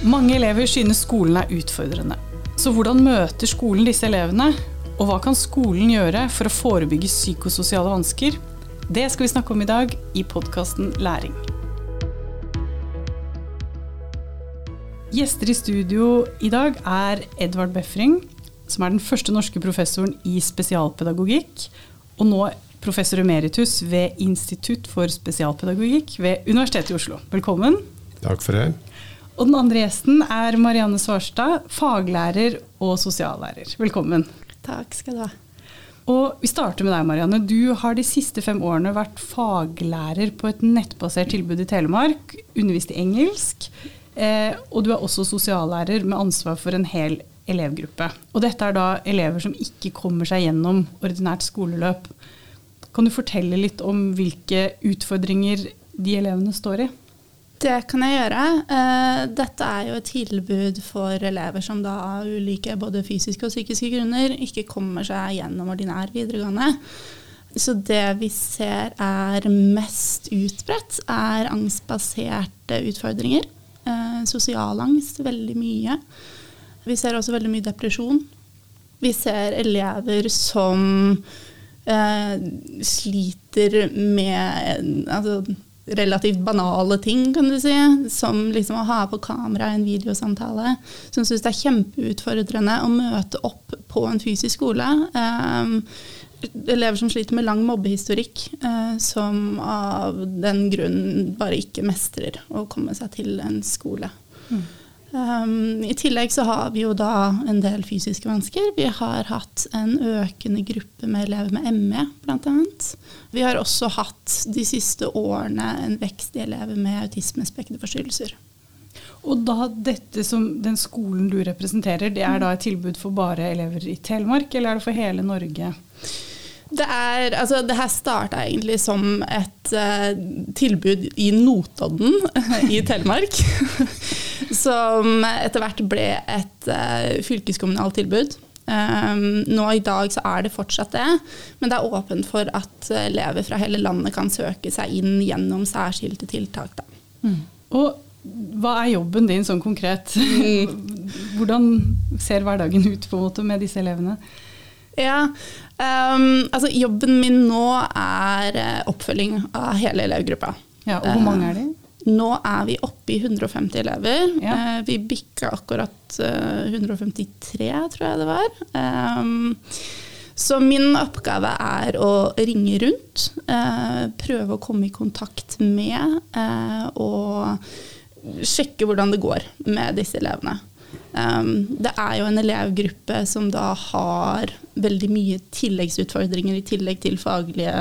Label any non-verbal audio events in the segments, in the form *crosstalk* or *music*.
Mange elever synes skolen er utfordrende. Så hvordan møter skolen disse elevene? Og hva kan skolen gjøre for å forebygge psykososiale vansker? Det skal vi snakke om i dag i podkasten Læring. Gjester i studio i dag er Edvard Befring, som er den første norske professoren i spesialpedagogikk, og nå professor emeritus ved Institutt for spesialpedagogikk ved Universitetet i Oslo. Velkommen. Takk for det. Og den andre gjesten er Marianne Svarstad, faglærer og sosiallærer. Velkommen. Takk skal du ha. Og Vi starter med deg, Marianne. Du har de siste fem årene vært faglærer på et nettbasert tilbud i Telemark, undervist i engelsk, eh, og du er også sosiallærer med ansvar for en hel elevgruppe. Og dette er da elever som ikke kommer seg gjennom ordinært skoleløp. Kan du fortelle litt om hvilke utfordringer de elevene står i? Det kan jeg gjøre. Eh, dette er jo et tilbud for elever som da av ulike både fysiske og psykiske grunner ikke kommer seg gjennom ordinær videregående. Så det vi ser er mest utbredt, er angstbaserte utfordringer. Eh, sosial angst veldig mye. Vi ser også veldig mye depresjon. Vi ser elever som eh, sliter med altså, relativt banale ting, kan du si. Som liksom å ha på kamera en videosamtale. Som syns det er kjempeutfordrende å møte opp på en fysisk skole. Um, elever som sliter med lang mobbehistorikk, uh, som av den grunn bare ikke mestrer å komme seg til en skole. Mm. Um, I tillegg så har vi jo da en del fysiske vansker. Vi har hatt en økende gruppe med elever med ME, bl.a. Vi har også hatt de siste årene en vekst i elever med autismespekterforstyrrelser. Og da dette som den skolen du representerer, det er da et tilbud for bare elever i Telemark, eller er det for hele Norge? Det, er, altså, det her starta egentlig som et uh, tilbud i Notodden *laughs* i Telemark. *laughs* som etter hvert ble et uh, fylkeskommunalt tilbud. Um, nå i dag så er det fortsatt det, men det er åpent for at elever fra hele landet kan søke seg inn gjennom særskilte tiltak. Mm. Og hva er jobben din sånn konkret? *laughs* Hvordan ser hverdagen ut på en måte med disse elevene? Ja, um, altså Jobben min nå er eh, oppfølging av hele elevgruppa. Ja, og Hvor mange er de? Uh, nå er vi oppe i 150 elever. Ja. Uh, vi bikka akkurat uh, 153, tror jeg det var. Um, så min oppgave er å ringe rundt, prøve å komme i kontakt med og sjekke hvordan det går med disse elevene. Um, det er jo en elevgruppe som da har veldig mye tilleggsutfordringer i tillegg til faglige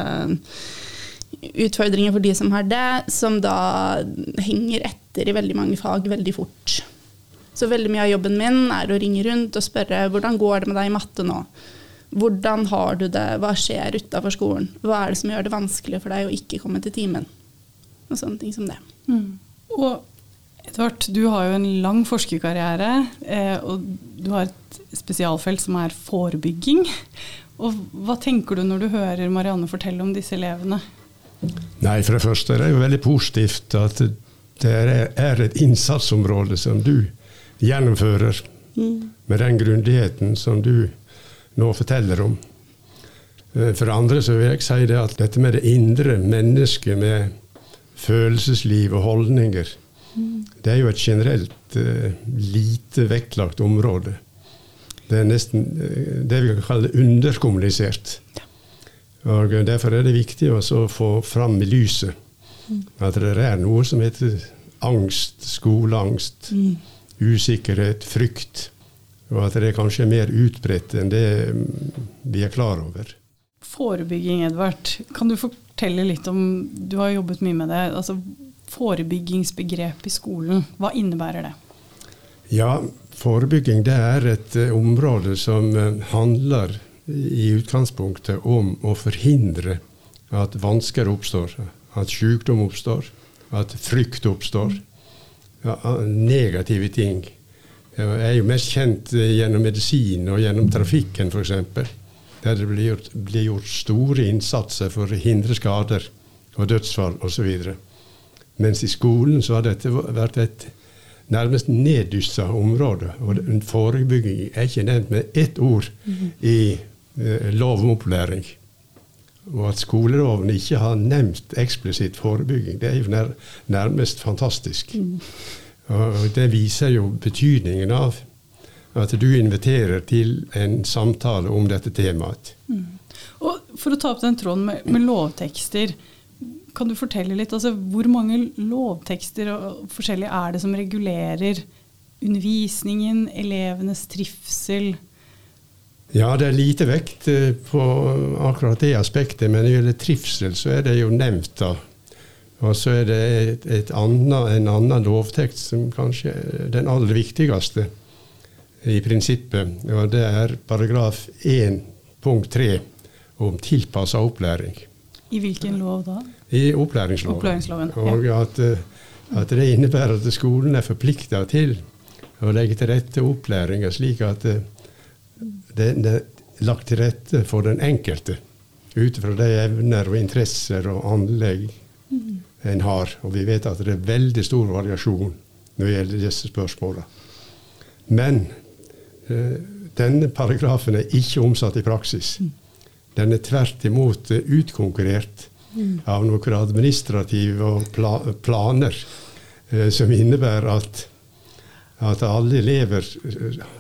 utfordringer for de som har det, som da henger etter i veldig mange fag veldig fort. Så veldig mye av jobben min er å ringe rundt og spørre hvordan går det med deg i matte nå? Hvordan har du det? Hva skjer utafor skolen? Hva er det som gjør det vanskelig for deg å ikke komme til timen? Og sånne ting som det. Mm. Og Edvard, du har jo en lang forskerkarriere, eh, og du har et spesialfelt som er forebygging. Og hva tenker du når du hører Marianne fortelle om disse elevene? Nei, For det første er det jo veldig positivt at det er et innsatsområde som du gjennomfører mm. med den grundigheten som du nå forteller om. Eh, for det andre så vil jeg si det at dette med det indre mennesket, med følelsesliv og holdninger, det er jo et generelt uh, lite vektlagt område. Det er nesten uh, det vi kan kalle underkommunisert. Og Derfor er det viktig å få fram i lyset at det er noe som heter angst, skoleangst, mm. usikkerhet, frykt. Og at det kanskje er mer utbredt enn det mm, vi er klar over. Forebygging, Edvard. Kan du fortelle litt om Du har jobbet mye med det. Altså, forebyggingsbegrep i skolen. Hva innebærer det? Ja, Forebygging det er et uh, område som uh, handler i utgangspunktet om å forhindre at vansker oppstår, at sykdom oppstår, at frykt oppstår. Ja, negative ting. Jeg er jo mest kjent uh, gjennom medisin og gjennom trafikken f.eks. Der det blir gjort, blir gjort store innsatser for å hindre skader og dødsfall osv. Mens i skolen så har dette vært et nærmest neddyssa område. Og forebygging er ikke nevnt med ett ord i eh, lov om opplæring. Og at skoleloven ikke har nevnt eksplisitt forebygging, det er jo nær, nærmest fantastisk. Mm. Og det viser jo betydningen av at du inviterer til en samtale om dette temaet. Mm. Og For å ta opp den tråden med, med lovtekster, kan du fortelle litt? Altså, hvor mange lovtekster og forskjellige er det som regulerer undervisningen, elevenes trivsel? Ja, det er lite vekt eh, på akkurat det aspektet, men når det gjelder trivsel, så er det jo nevnt. da. Og så er det et, et annet, en annen lovtekst som kanskje er den aller viktigste i prinsippet, og det er paragraf 1 punkt 3 om tilpassa opplæring. I hvilken lov da? I opplæringsloven. opplæringsloven og ja. at, eh, at, det innebærer at skolen er forplikta til å legge til rette opplæringa slik at eh, det, er lagt til rette for den enkelte ut fra de evner og interesser og anlegg mm. en har. Og vi vet at det er veldig stor variasjon når det gjelder disse spørsmåla. Men eh, denne paragrafen er ikke omsatt i praksis. Mm. Den er tvert imot utkonkurrert. Av noen administrative pla planer eh, som innebærer at, at alle elever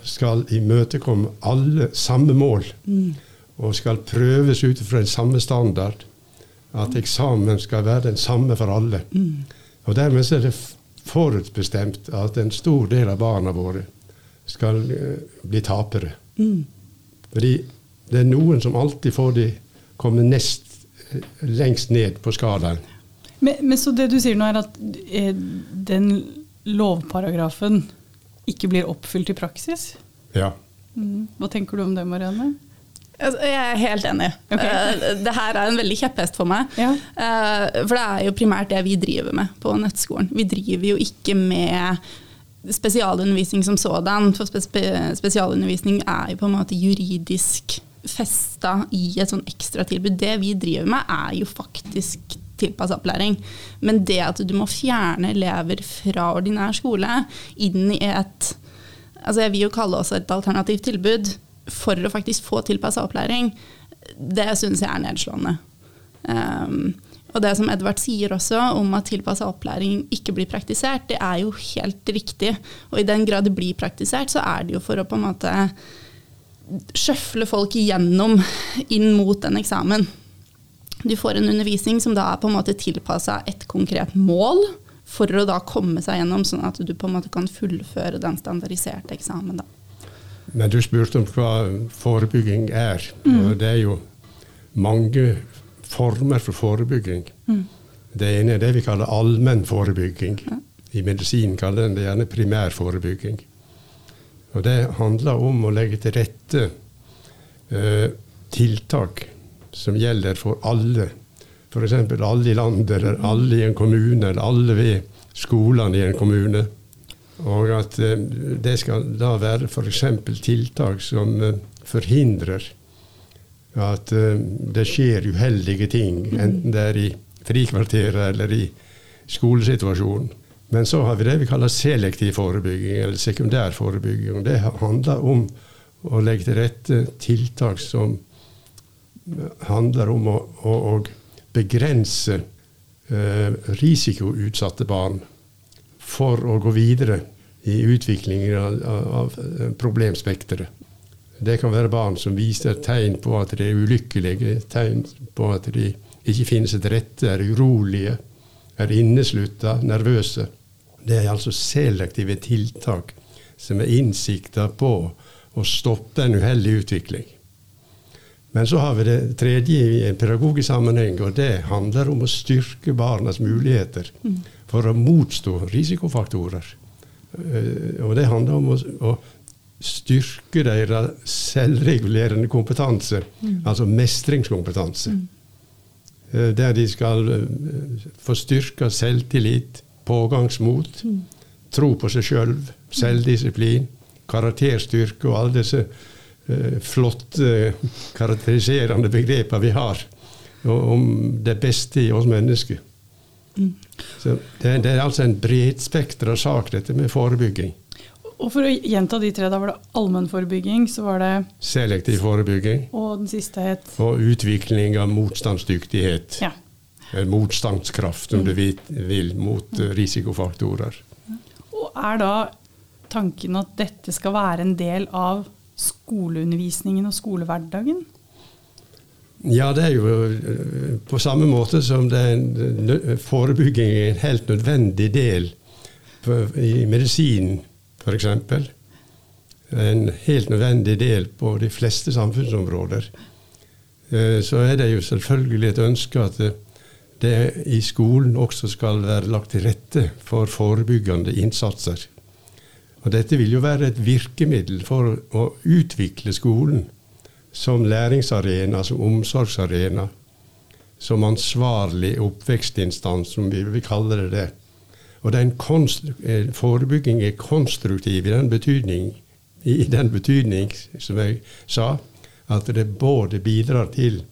skal imøtekomme alle samme mål. Mm. Og skal prøves ut fra en samme standard. At eksamen skal være den samme for alle. Mm. Og dermed er det forutbestemt at en stor del av barna våre skal uh, bli tapere. Mm. Fordi det er noen som alltid får de komme nest eh, lengst ned på skalaen. Men, men, så det du sier nå, er at eh, den lovparagrafen ikke blir oppfylt i praksis? Ja. Mm. Hva tenker du om det, Marianne? Altså, jeg er helt enig. Okay. Uh, det her er en veldig kjepphest for meg. Ja. Uh, for det er jo primært det vi driver med på nettskolen. Vi driver jo ikke med spesialundervisning som sådan. For spe spesialundervisning er jo på en måte juridisk festa i et sånn ekstratilbud. Det vi driver med, er jo faktisk tilpassa opplæring. Men det at du må fjerne elever fra ordinær skole inn i et altså Jeg vil jo kalle det også et alternativt tilbud for å faktisk få tilpassa opplæring. Det syns jeg er nedslående. Um, og det som Edvard sier også om at tilpassa opplæring ikke blir praktisert, det er jo helt riktig. Og i den grad det blir praktisert, så er det jo for å på en måte sjøfle folk igjennom inn mot en eksamen. Du får en undervisning som da er på en måte tilpassa et konkret mål, for å da komme seg gjennom, sånn at du på en måte kan fullføre den standardiserte eksamen. da. Men du spurte om hva forebygging er. Mm. og Det er jo mange former for forebygging. Mm. Det ene er det vi kaller allmenn forebygging. Ja. I medisin kaller den det gjerne primærforebygging. Og det handler om å legge til rette eh, tiltak som gjelder for alle. F.eks. alle i landet, eller alle i en kommune, eller alle ved skolene i en kommune. Og at eh, det skal da være f.eks. tiltak som eh, forhindrer at eh, det skjer uheldige ting, enten det er i frikvarteret eller i skolesituasjonen. Men så har vi det vi kaller selektiv forebygging, eller sekundær forebygging. Det handler om å legge til rette tiltak som handler om å, å, å begrense eh, risikoutsatte barn for å gå videre i utviklingen av, av problemspekteret. Det kan være barn som viser tegn på at de er ulykkelige, tegn på at de ikke finner seg til rette, er urolige, er inneslutta, nervøse. Det er altså selektive tiltak som er innsikta på å stoppe en uheldig utvikling. Men så har vi det tredje i en pedagogisk sammenheng, og det handler om å styrke barnas muligheter for å motstå risikofaktorer. Eh, og det handler om å, styrke deres selvregulerende kompetanse, mm. altså mestringskompetanse. Mm. Eh, der de skal eh, få styrka selvtillit, pågangsmot, tro på seg sjøl, selvdisiplin, karakterstyrke og alle disse uh, flotte karakteriserende begrepene vi har om det beste i oss mennesker. Mm. Så det, det, er altså en bredspektra sak, dette med forebygging. Og For å gjenta de tre, da var det allmennforebygging, så var det Selektiv forebygging. Og den siste het Og utvikling av motstandsdyktighet. Ja. Motstandskraft, om du vil, mot mm. risikofaktorer. Og er da tanken at dette skal være en del av skoleundervisningen og skolehverdagen? Ja, det er jo eh, på samme måte som det er en, forebygging er en helt nødvendig del i medisinen, f.eks. En helt nødvendig del på de fleste samfunnsområder. Eh, så er det jo selvfølgelig et ønske at det i skolen også skal være lagt til rette for forebyggende innsatser. Og dette vil jo være et virkemiddel for å utvikle skolen som læringsarena, som omsorgsarena, som ansvarlig oppvekstinstans, som vi vil kalle det det. Og eh, forebygging er konstruktiv i den betydning, i den betydning, som jeg sa, at det både bidrar til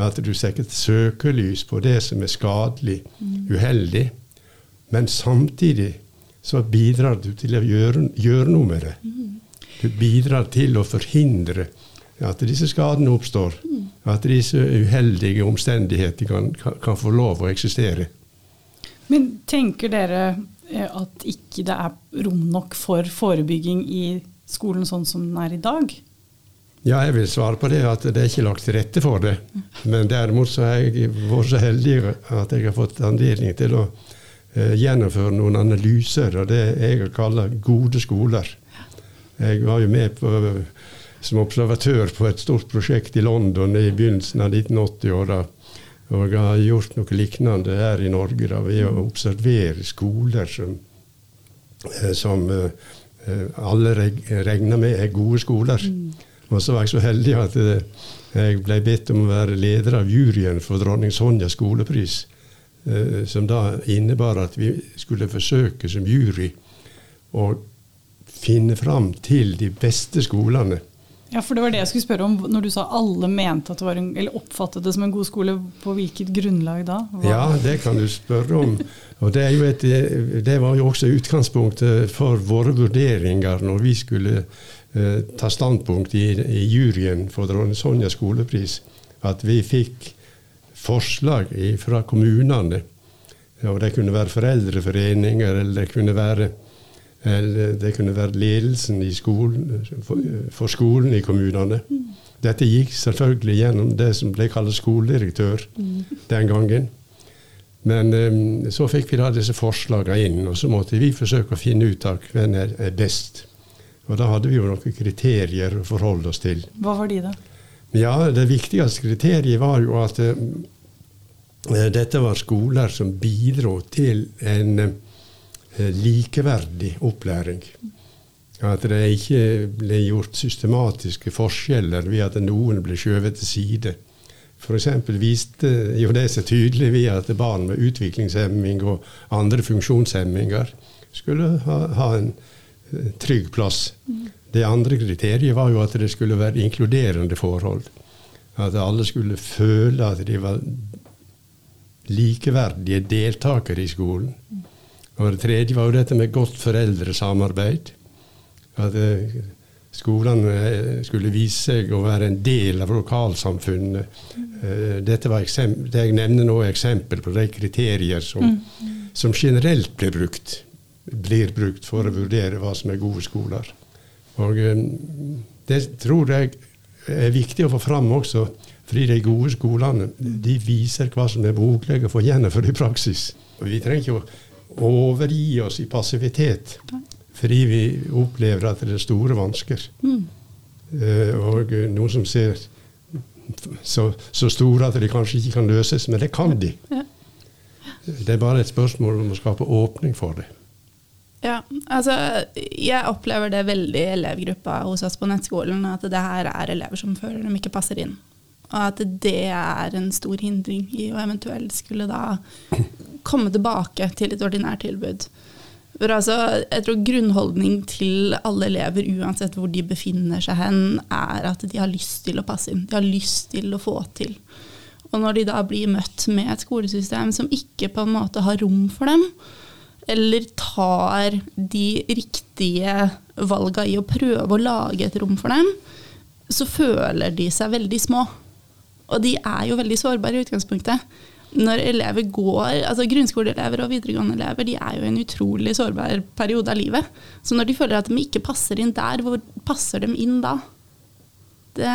at du setter søkelys på det som er skadelig, mm. uheldig, men samtidig så bidrar du til å gjøre, gjøre noe med det. Mm. Du bidrar til å forhindre at disse skadene oppstår. At disse uheldige omstendigheter kan, kan, få lov å eksistere. Men tenker dere eh, at ikke det er rom nok for forebygging i skolen sånn som den er i dag? Ja, jeg vil svare på det at det er ikke lagt til rette for det. Men derimot så har jeg vært så heldig at jeg har fått anledning til å eh, gjennomføre noen analyser av det jeg kaller gode skoler. Jeg var jo med på som observatør på et stort prosjekt i London i begynnelsen av 1980-åra. Og jeg har gjort noe lignende her i Norge da, ved å observere skoler som, eh, som uh, alle regner med er gode skoler. Mm. Og så var jeg så heldig at jeg ble bedt om å være leder av juryen for dronning Sonja skolepris. Uh, som da innebar at vi skulle forsøke som jury å finne fram til de beste skolene ja, for det var det jeg skulle spørre om. Når du sa alle mente at det var en, eller oppfattet det som en god skole, på hvilket grunnlag da? Hva? Ja, det kan du spørre om. Og det, et, det, var jo også utgangspunktet for våre vurderinger når vi skulle eh, ta standpunkt i, i, juryen for dronning Sonja skolepris. At vi fikk forslag fra kommunene. Og det kunne være foreldreforeninger, eller det kunne være eller det kunne være ledelsen skolen, for, skolen i kommunene. Dette gikk selvfølgelig gjennom det som ble kalt skoledirektør den gangen. Men um, så fikk vi da disse forslagene inn, og så måtte vi forsøke å finne ut av hvem er best. Og da hadde vi jo noen kriterier å forholde oss til. Hva var de, da? Ja, Det viktigste kriteriet var jo at uh, dette var skoler som bidro til en Eh, likeverdig opplæring. At det ikke ble gjort systematiske forskjeller ved at noen ble skjøvet til side. F.eks. viste jo det seg tydelig ved at barn med utviklingshemming og andre funksjonshemminger skulle ha, ha en trygg plass. Det andre kriteriet var jo at det skulle være inkluderende forhold. At alle skulle føle at de var likeverdige deltakere i skolen. Og det tredje var jo dette med godt foreldresamarbeid. At eh, skolene eh, skulle vise seg å være en del av lokalsamfunnet. Eh, dette var det jeg nevner nå, er eksempel på de kriterier som, mm. som generelt blir brukt, blir brukt for å vurdere hva som er gode skoler. Og det tror jeg er viktig å få fram også, fordi de gode skolene de viser hva som er mulig å få gjennomført i praksis. Og vi trenger ikke å overgi oss i passivitet fordi vi opplever at det er store vansker. Mm. Uh, og noen som ser så, så, store at de kanskje ikke kan løses, men det kan de. Det er bare et spørsmål om å skape åpning for det. Ja, altså jeg opplever det veldig i elevgruppa hos oss på nettskolen, at det her er elever som føler de ikke passer inn. Og at det er en stor hindring i å eventuelt skulle da komme tilbake til et ordinært tilbud. For altså, jeg tror Grunnholdning til alle elever, uansett hvor de befinner seg hen, er at de har lyst til å passe inn. De har lyst til å få til. Og når de da blir møtt med et skolesystem som ikke på en måte har rom for dem, eller tar de riktige valga i å prøve å lage et rom for dem, så føler de seg veldig små. Og de er jo veldig sårbare i utgangspunktet. Når elever går, altså Grunnskoleelever og videregående elever de er jo i en utrolig sårbar periode av livet. Så når de føler at de ikke passer inn der, hvor passer de inn da? Det,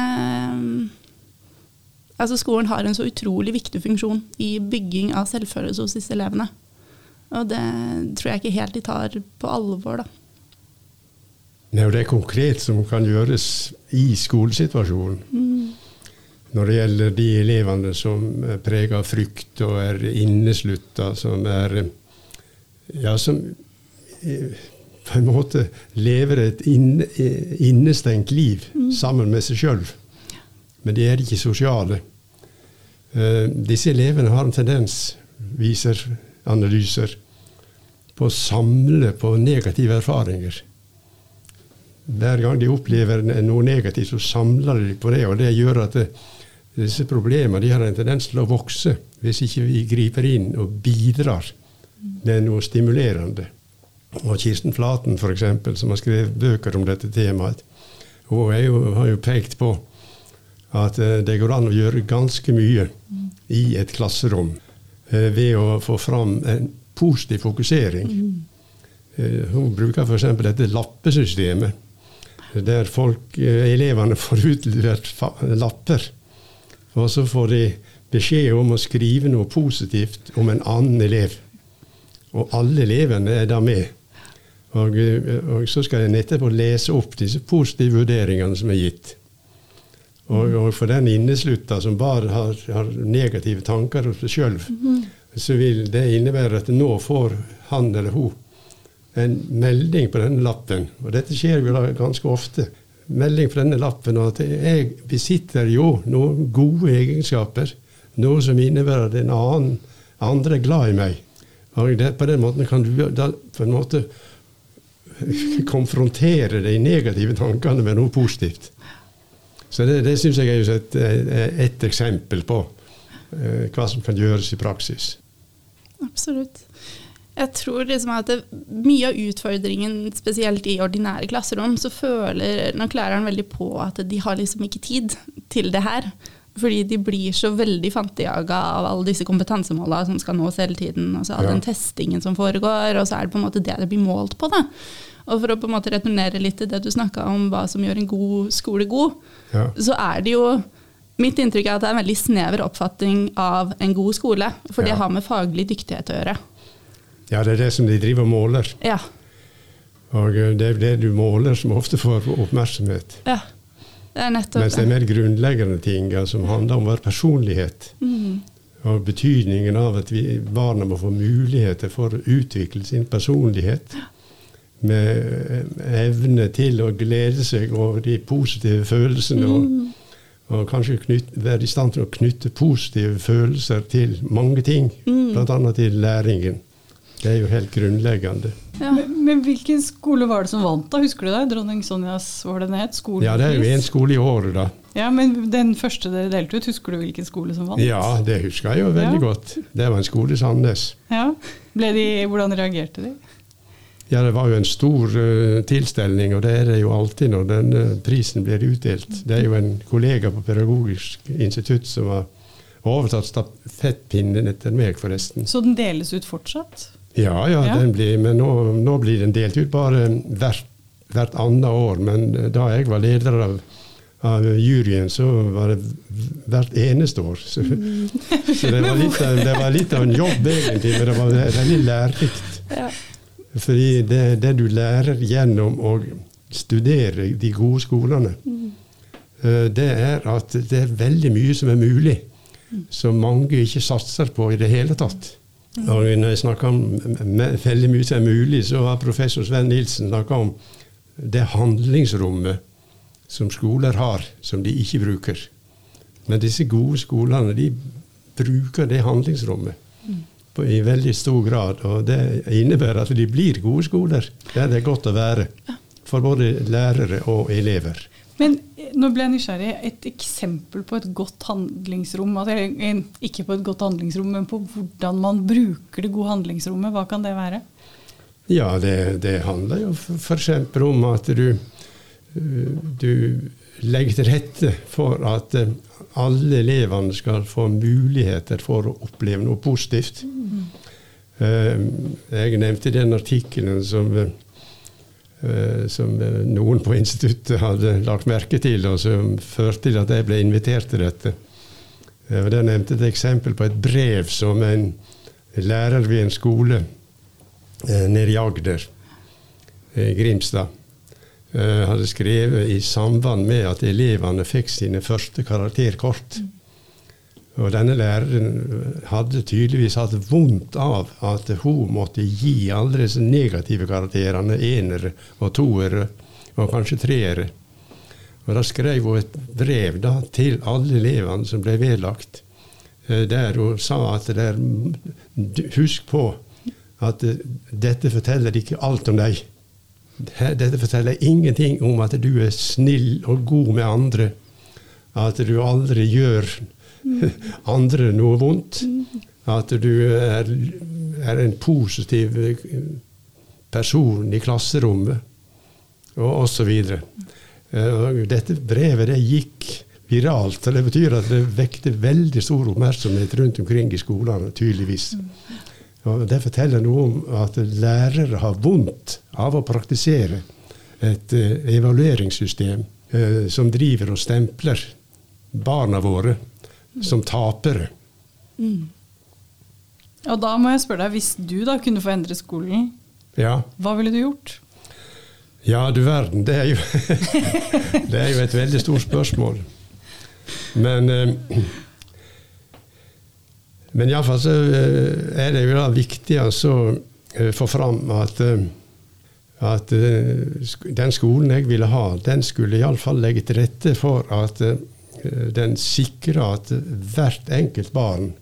altså Skolen har en så utrolig viktig funksjon i bygging av selvfølelse hos disse elevene. Og det tror jeg ikke helt de tar på alvor, da. Det er jo det konkret som kan gjøres i skolesituasjonen. Mm. Når det gjelder de elevene som er prega av frykt og er inneslutta, som er Ja, som på en måte lever et inne, innestengt liv mm. sammen med seg sjøl. Men de er ikke sosiale. Uh, disse elevene har en tendens, viser analyser, på å samle på negative erfaringer. Hver gang de opplever noe negativt, så samler de på det. Og det gjør at det, disse problemene de har en tendens til å vokse hvis ikke vi griper inn og bidrar med noe stimulerende. Og Kirsten Flaten, f.eks., som har skrevet bøker om dette temaet, hun jo, har jo pekt på at eh, det går an å gjøre ganske mye i et klasserom eh, ved å få fram en positiv fokusering. Eh, hun bruker f.eks. dette lappesystemet der folk, eh, elevene *laughs* får utlevert lapper. Og så får de beskjed om å skrive noe positivt om en annen elev. Og alle elevene er da med. Og, eh, og så skal en etterpå lese opp disse positive vurderingene som er gitt. Og, og for den inneslutta som bare har, har, negative tanker hos seg sjøl, mm. så vil det innebære at nå får han eller hun en melding på denne lappen, og dette skjer jo da ganske ofte. Melding på denne lappen at jeg besitter jo noen gode egenskaper. Noe som innebærer at en annen, andre er glad i meg. Og det, på den måten kan du da på en måte *laughs* konfrontere de negative tankene med noe positivt. Så det, det syns jeg er et, et, eksempel på uh, hva som kan gjøres i praksis. Absolutt. Jeg tror liksom at det, mye av utfordringen, spesielt i ordinære klasserom, så føler nok læreren veldig på at de har liksom ikke tid til det her. Fordi de blir så veldig fantejaga av alle disse kompetansemåla som skal nås hele tiden. Og så all ja. den testingen som foregår, og så er det på en måte det det blir målt på. da. Og for å på en måte returnere litt til det du snakka om, hva som gjør en god skole god, ja. så er det jo Mitt inntrykk er at det er en veldig snever oppfatning av en god skole. For ja. det har med faglig dyktighet å gjøre. Ja, det er det som de driver og måler. Ja. Og eh, det er det du måler, som ofte får oppmerksomhet. Ja, det er nettopp Mens det er mer grunnleggende ting som handler om vår personlighet. Mm. Og betydningen av at vi, barna må få muligheter for å utvikle sin personlighet. Med eh, evne til å glede seg over de positive følelsene. Mm. Og, og, kanskje knytte, være i stand til å knytte positive følelser til mange ting. Mm. Bl.a. til læringen. Det er jo helt grunnleggende. Ja. Men, men, hvilken skole var det som vant, da? Husker du det? Dronning Sonjas, var det den het? Skolepris? Ja, det er jo én skole i året, da. Ja, Men den første dere delte ut, husker du hvilken skole som vant? Ja, det husker jeg jo veldig ja. godt. Det var en skole i Sandnes. Ja, de, Hvordan reagerte de? Ja, Det var jo en stor uh, tilstelning, og det er det jo alltid når denne prisen blir utdelt. Det er jo en kollega på Pedagogisk institutt som har overtatt stafettpinnen etter meg, forresten. Så den deles ut fortsatt? Ja, ja, ja. Blir, men nå, nå, blir den delt ut bare hvert, hvert annet år. Men da jeg var leder av, av juryen, så var det hvert eneste år. Så, så det, var litt, det, var litt, av en jobb, egentlig, men det var veldig lærerikt. Ja. Fordi det, det, du lærer gjennom å studere de gode skolene, mm. det er at det er veldig mye som er mulig, som mange ikke satser på i det hele tatt. Og når jeg snakker om veldig mye som er mulig, så har professor Sven Nilsen snakka om det handlingsrommet som skoler har, som de ikke bruker. Men disse gode skolene de bruker det handlingsrommet på, i veldig stor grad. Og det innebærer at de blir gode skoler der det er godt å være for både lærere og elever. Men eh, nå ble jeg nysgjerrig. Et eksempel på et godt handlingsrom, eh, ikke på et godt handlingsrom, men på hvordan man bruker det gode handlingsrommet, hva kan det være? Ja, det, det handler jo f.eks. om at du, eh, du legger til rette for at alle elevene skal få muligheter for å oppleve noe positivt. Mm. Jeg nevnte den artikkelen som Eh, som eh, noen på instituttet hadde lagt merke til, og som førte til at jeg ble invitert til dette. Eh, Der nevnte et eksempel på et brev som en lærer ved en skole nede i Agder, Grimstad, hadde skrevet i samband med at elevene fikk sine første karakterkort. Og denne læreren hadde tydeligvis hatt vondt av at hun måtte gi alle disse negative karakterene, enere og toere og kanskje treere. Og Da skrev hun et brev da, til alle elevene som ble vedlagt, eh, der hun sa at der, husk på at eh, dette forteller ikke alt om deg. Dette forteller ingenting om at du er snill og god med andre. At du aldri gjør *laughs* andre noe vondt. At du er, er en positiv person i klasserommet, og osv. Eh, dette brevet det gikk viralt. og Det betyr at det vekte veldig stor oppmerksomhet rundt omkring i skolene, tydeligvis. Og Det forteller noe om at lærere har vondt av å praktisere et uh, evalueringssystem uh, som driver og stempler barna våre som tapere. Mm. Og da må jeg spørre deg, hvis du da kunne få endre skolen, ja. hva ville du gjort? Ja, du verden. Det er jo, *laughs* det er jo et veldig stort spørsmål. Men eh, men iallfall så eh, er det jo da viktig å eh, få fram at, at den skolen jeg ville ha, den skulle iallfall legge til rette for at Eh, den sikra at hvert enkelt barn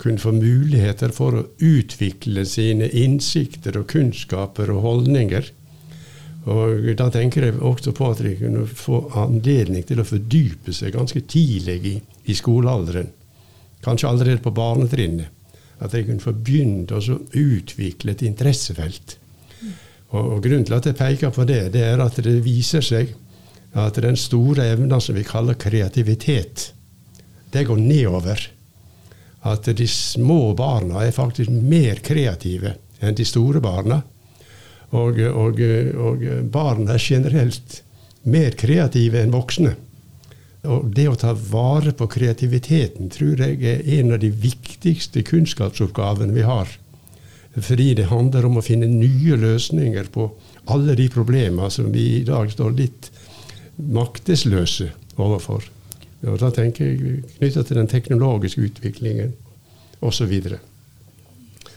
kunne få muligheter for å utvikle sine innsikter og kunnskaper og holdninger. Og Da tenker jeg også på at de kunne få anledning til å fordype seg ganske tidlig i, i skolealderen. Kanskje allerede på barnetrinnet. At de kunne få begynt å utvikle et interessefelt. Og, og Grunnen til at jeg peker på det, det er at det viser seg at den store evnen som vi kaller kreativitet, det går nedover. At de små barna er faktisk mer kreative enn de store barna. Og, og, og barna er generelt mer kreative enn voksne. Og det å ta vare på kreativiteten tror jeg er en av de viktigste kunnskapsoppgavene vi har. Fordi det handler om å finne nye løsninger på alle de problemene som vi i dag står litt maktesløse overfor. Og da tenker jeg knytta til den teknologiske utviklingen osv.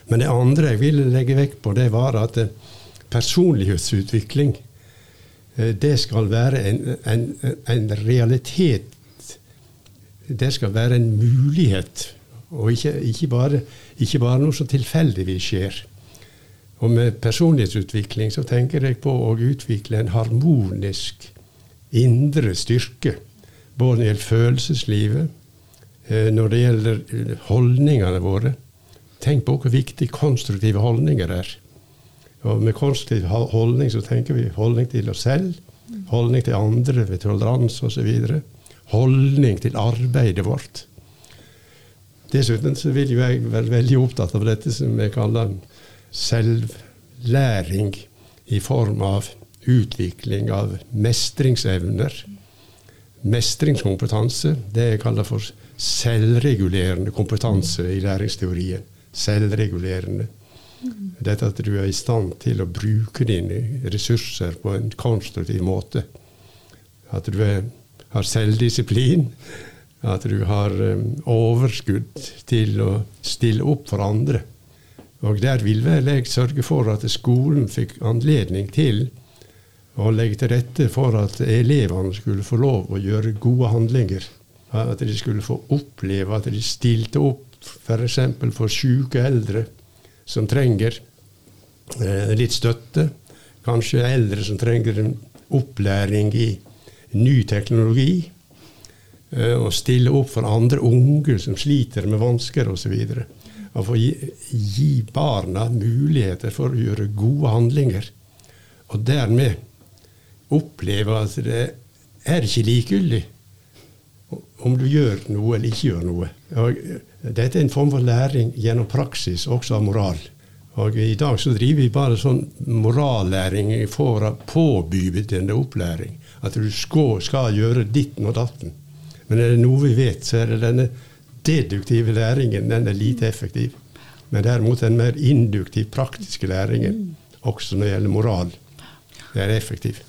Men det andre jeg ville legge vekt på, det var at personlighetsutvikling det skal være en, en, en realitet. Det skal være en mulighet, og ikke, ikke, bare, ikke bare noe som tilfeldigvis skjer. Og med personlighetsutvikling så tenker jeg på å utvikle en harmonisk indre styrke. Både når det gjelder følelseslivet, eh, når det gjelder eh, holdningene våre. Tenk på hvor viktig konstruktive holdninger er. Og med konstruktiv holdning så tenker vi holdning til oss selv, holdning til andre ved toleranse osv. Holdning til arbeidet vårt. Dessuten så vil jo jeg være veldig opptatt av dette som jeg kaller selvlæring i form av utvikling av mestringsevner. Mestringskompetanse, det jeg kaller for selvregulerende kompetanse i læringsteorien. Selvregulerende. Dette at du er i stand til å bruke dine ressurser på en konstruktiv måte. At du er, har selvdisiplin. At du har um, overskudd til å stille opp for andre. Og der vil vel jeg sørge for at skolen fikk anledning til å legge til rette for at elevene skulle få lov å gjøre gode handlinger. At de skulle få oppleve at de stilte opp f.eks. for, for syke eldre som trenger eh, litt støtte. Kanskje eldre som trenger en opplæring i, ny teknologi. eh, Og stille opp for andre unge som sliter med vansker osv. Å få gi, gi barna muligheter for å gjøre gode handlinger. Og dermed oppleve at det er ikke likegyldig om du gjør noe eller ikke gjør noe. Og dette er en form for læring gjennom praksis, også av moral. Og I dag så driver vi bare sånn morallæring for å påbydende opplæring. At du skal, skal gjøre ditten og datten. Men er det noe vi vet, så er det denne deduktive læringen. Den er lite effektiv. Men derimot den mer induktiv, praktiske læringen, også når det gjelder moral, det er effektiv.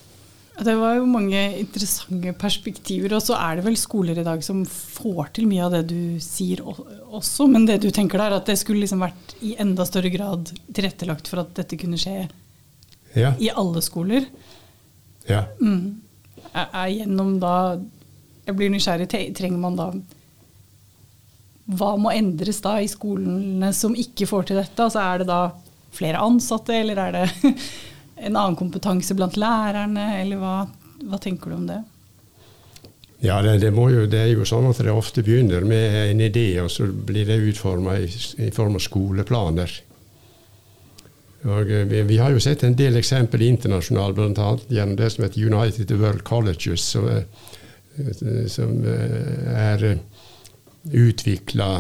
Det var jo mange interessante perspektiver, og så er det vel skoler i dag som får til mye av det du sier også. Men det du tenker der, at det skulle liksom vært i enda større grad tilrettelagt for at dette kunne skje Ja. i alle skoler. ja. Mm. Er, er gjennom da Jeg blir nysgjerrig. Trenger man da Hva må endres da i skolene som ikke får til dette? Altså Er det da flere ansatte, eller er det *laughs* en annen kompetanse blant lærerne, eller hva, hva tenker du om det? Ja, det, det, jo, det er jo sånn at det ofte begynner med en idé, og så blir det utforma i, i form av skoleplaner. Og eh, vi, vi har jo sett en del eksempel internasjonalt, bl.a. gjennom det som heter United World Colleges, som er, som eh, er utvikla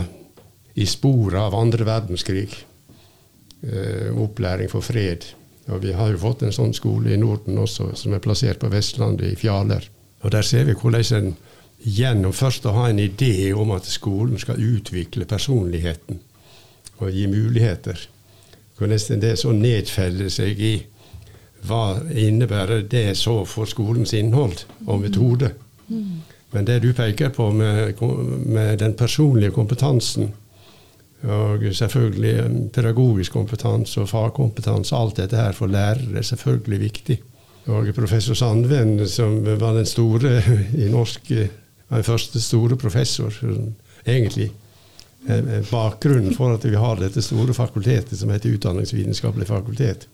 i sporet av andre verdenskrig. Eh, opplæring for fred. Og vi har jo fått en sånn skole i Norden også, som er plassert på Vestlandet, i Fjaler. Og der ser vi hvordan en gjennom først å ha en idé om at skolen skal utvikle personligheten og gi muligheter, hvor nesten det så nedfeller seg i hva innebærer det så for skolens innhold og metode. Men det du peker på med, med den personlige kompetansen, og selvfølgelig pedagogisk kompetanse og fagkompetanse, alt dette her for lærere er selvfølgelig viktig. Og professor Sandven, som var den store i norsk den første store professor, egentlig. Bakgrunnen for at vi har dette store fakultetet som heter Utdanningsvitenskapelig fakultet.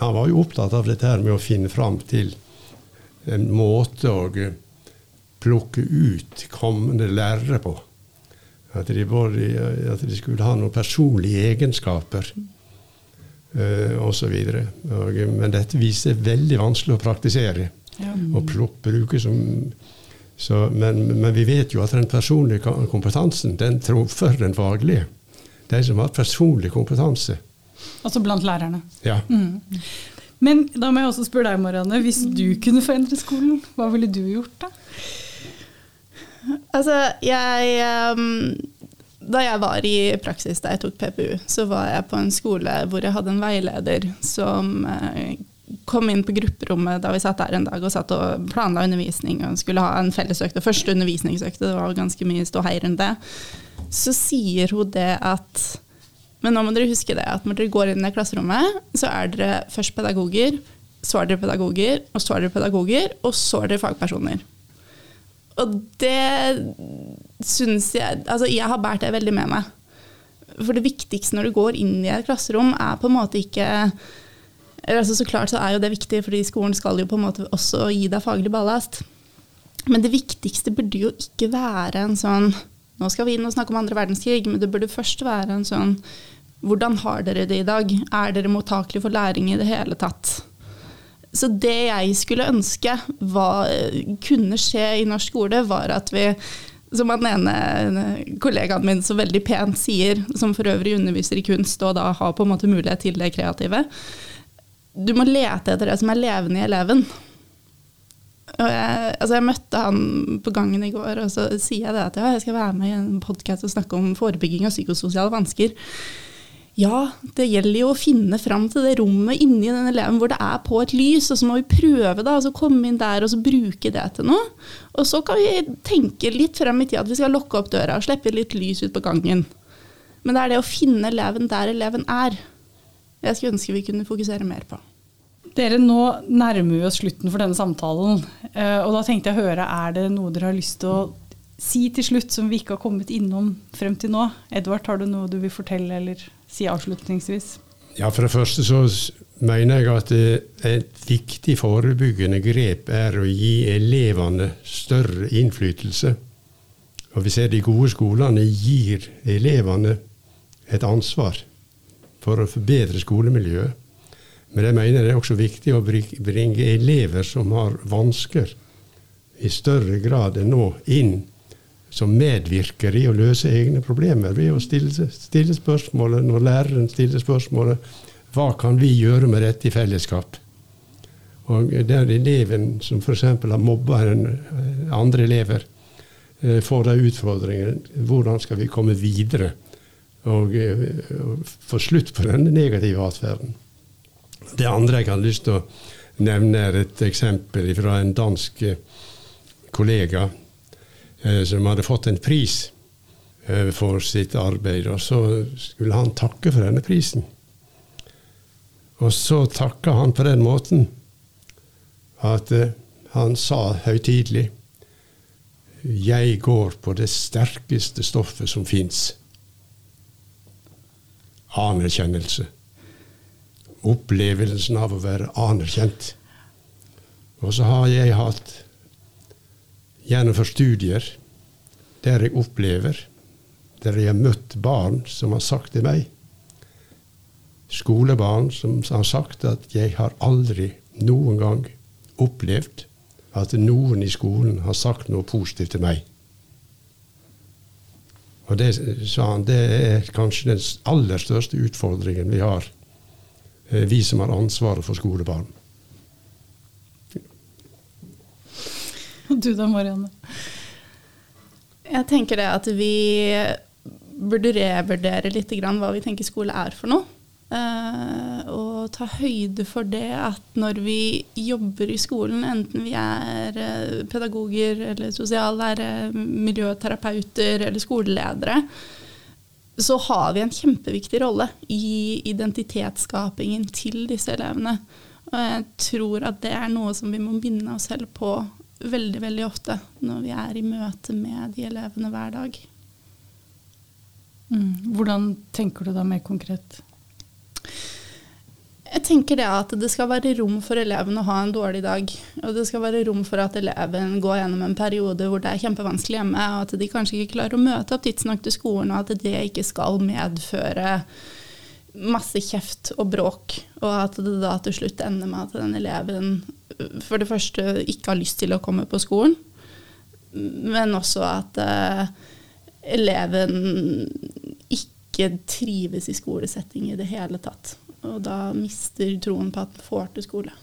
Han var jo opptatt av dette her med å finne fram til en måte å plukke ut kommende lærere på. At de, både, at de skulle ha noen personlige egenskaper uh, osv. Men dette viser veldig vanskelig å praktisere Ja. og plukk, bruke som så, men, men vi vet jo at den personlige kompetansen den trumfer den faglige. De som har personlig kompetanse. Altså blant lærerne. Ja. Mm. Men da må jeg også spørre deg, Marianne. Hvis du kunne forandre skolen, hva ville du gjort da? Altså, jeg um, Da jeg var i praksis da jeg tok PPU, så var jeg på en skole hvor jeg hadde en veileder som uh, kom inn på grupperommet da vi satt der en dag og satt og planla undervisning og skulle ha en fellesøkt. Og første undervisningsøkte, det var ganske mye ståhei rundt det. Så sier hun det at Men nå må dere huske det at når dere går inn i klasserommet, så er dere først pedagoger, så er dere pedagoger, og så er dere pedagoger, og så er dere fagpersoner. Og det syns jeg Altså, jeg har båret det veldig med meg. For det viktigste når du går inn i et klasserom, er på en måte ikke altså Så klart så er jo det viktig, fordi skolen skal jo på en måte også gi deg faglig ballast. Men det viktigste burde jo ikke være en sånn Nå skal vi inn og snakke om andre verdenskrig, men det burde først være en sånn Hvordan har dere det i dag? Er dere mottakelige for læring i det hele tatt? Så det jeg skulle ønske var, kunne skje i norsk skole, var at vi som han ene kollegaen min så veldig pent sier, som for øvrig underviser i kunst og da har på en måte mulighet til det kreative Du må lete etter det som er levende i eleven. Jeg, altså jeg møtte han på gangen i går, og så sier jeg det at ja, jeg skal være med i en podkast og snakke om forebygging av psykososiale vansker. Ja, det gjelder jo å finne fram til det rommet inni den eleven hvor det er på et lys, og så må vi prøve da, altså komme inn der og så bruke det til noe. Og så kan vi tenke litt frem i tid at vi skal lukke opp døra og slippe litt lys ut på gangen. Men det er det å finne eleven der eleven er. Jeg skulle ønske vi kunne fokusere mer på. Dere, nå nærmer vi oss slutten for denne samtalen. eh, Og da tenkte jeg å høre, er det noe dere har lyst til å si til slutt som vi ikke har kommet innom frem til nå? Edvard, har du noe du vil fortelle eller si avslutningsvis? Ja, For det første så mener jeg at et viktig forebyggende grep er å gi elevene større innflytelse. Og vi ser de gode skolene gir elevene et ansvar for å forbedre skolemiljøet. Men jeg mener det er også viktig å bringe elever som har vansker, i større grad enn nå inn som medvirker i å løse egne problemer ved å stille, stille spørsmålet når læreren stiller spørsmålet hva kan vi gjøre med dette i fellesskap? Og der eleven som f.eks. har mobba eh, andre elever, eh, får da utfordringen hvordan skal vi komme videre og, eh, og få slutt på denne negative atferden. Det andre jeg har lyst til å nevne, er et eksempel fra en dansk kollega som hadde fått en pris for sitt arbeid. Og så skulle han takke for denne prisen. Og så takka han på den måten at uh, han sa høytidelig Jeg går på det sterkeste stoffet som fins. Anerkjennelse. Opplevelsen av å være anerkjent. Og så har jeg hatt gjennomført studier der jeg opplever, der jeg har møtt barn som har sagt til meg skolebarn som har sagt at 'jeg har aldri noen gang opplevd at noen i skolen har sagt noe positivt til meg'. Og det sa han, det er kanskje den aller største utfordringen vi har, eh, vi som har ansvaret for skolebarn. *laughs* Du da, Marianne? Jeg tenker det at vi burde revurdere litt hva vi tenker skole er for noe. Uh, og ta høyde for det at når vi jobber i skolen, enten vi er uh, pedagoger eller sosiallærere, miljøterapeuter eller skoleledere, så har vi en kjempeviktig rolle i identitetsskapingen til disse elevene. Og jeg tror at det er noe som vi må minne oss selv på veldig, veldig ofte når vi er i møte med de elevene hver dag. Mm. Hvordan tenker du da mer konkret? Jeg tenker det at det skal være rom for eleven å ha en dårlig dag. Og det skal være rom for at eleven går gjennom en periode hvor det er kjempevanskelig hjemme, og at de kanskje ikke klarer å møte opp tidsnok til skolen, og at det ikke skal medføre masse kjeft og bråk, og at det da til slutt ender med at den eleven for det første ikke har lyst til å komme på skolen, men også at uh, eleven ikke trives i skolesetting i det hele tatt. Og da mister troen på at man får til skole.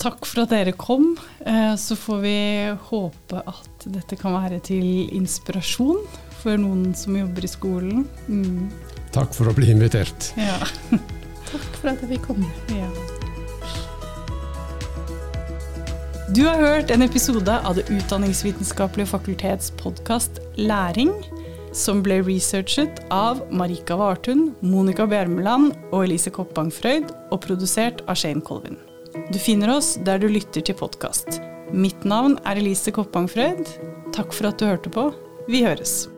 Takk for at dere kom. Eh, så får vi håpe at dette kan være til inspirasjon for noen som jobber i skolen. Mm. Takk for å bli invitert. Ja. *laughs* Takk for at jeg fikk komme. Ja. Du har hørt en episode av Det utdanningsvitenskapelige fakultets podkast Læring som ble researchet av Marika Vartun, Monica Bjermeland og Elise Koppang Frøyd, og produsert av Shane Colvin. Du finner oss der du lytter til podkast. Mitt navn er Elise Koppang Frøyd. Takk for at du hørte på. Vi høres.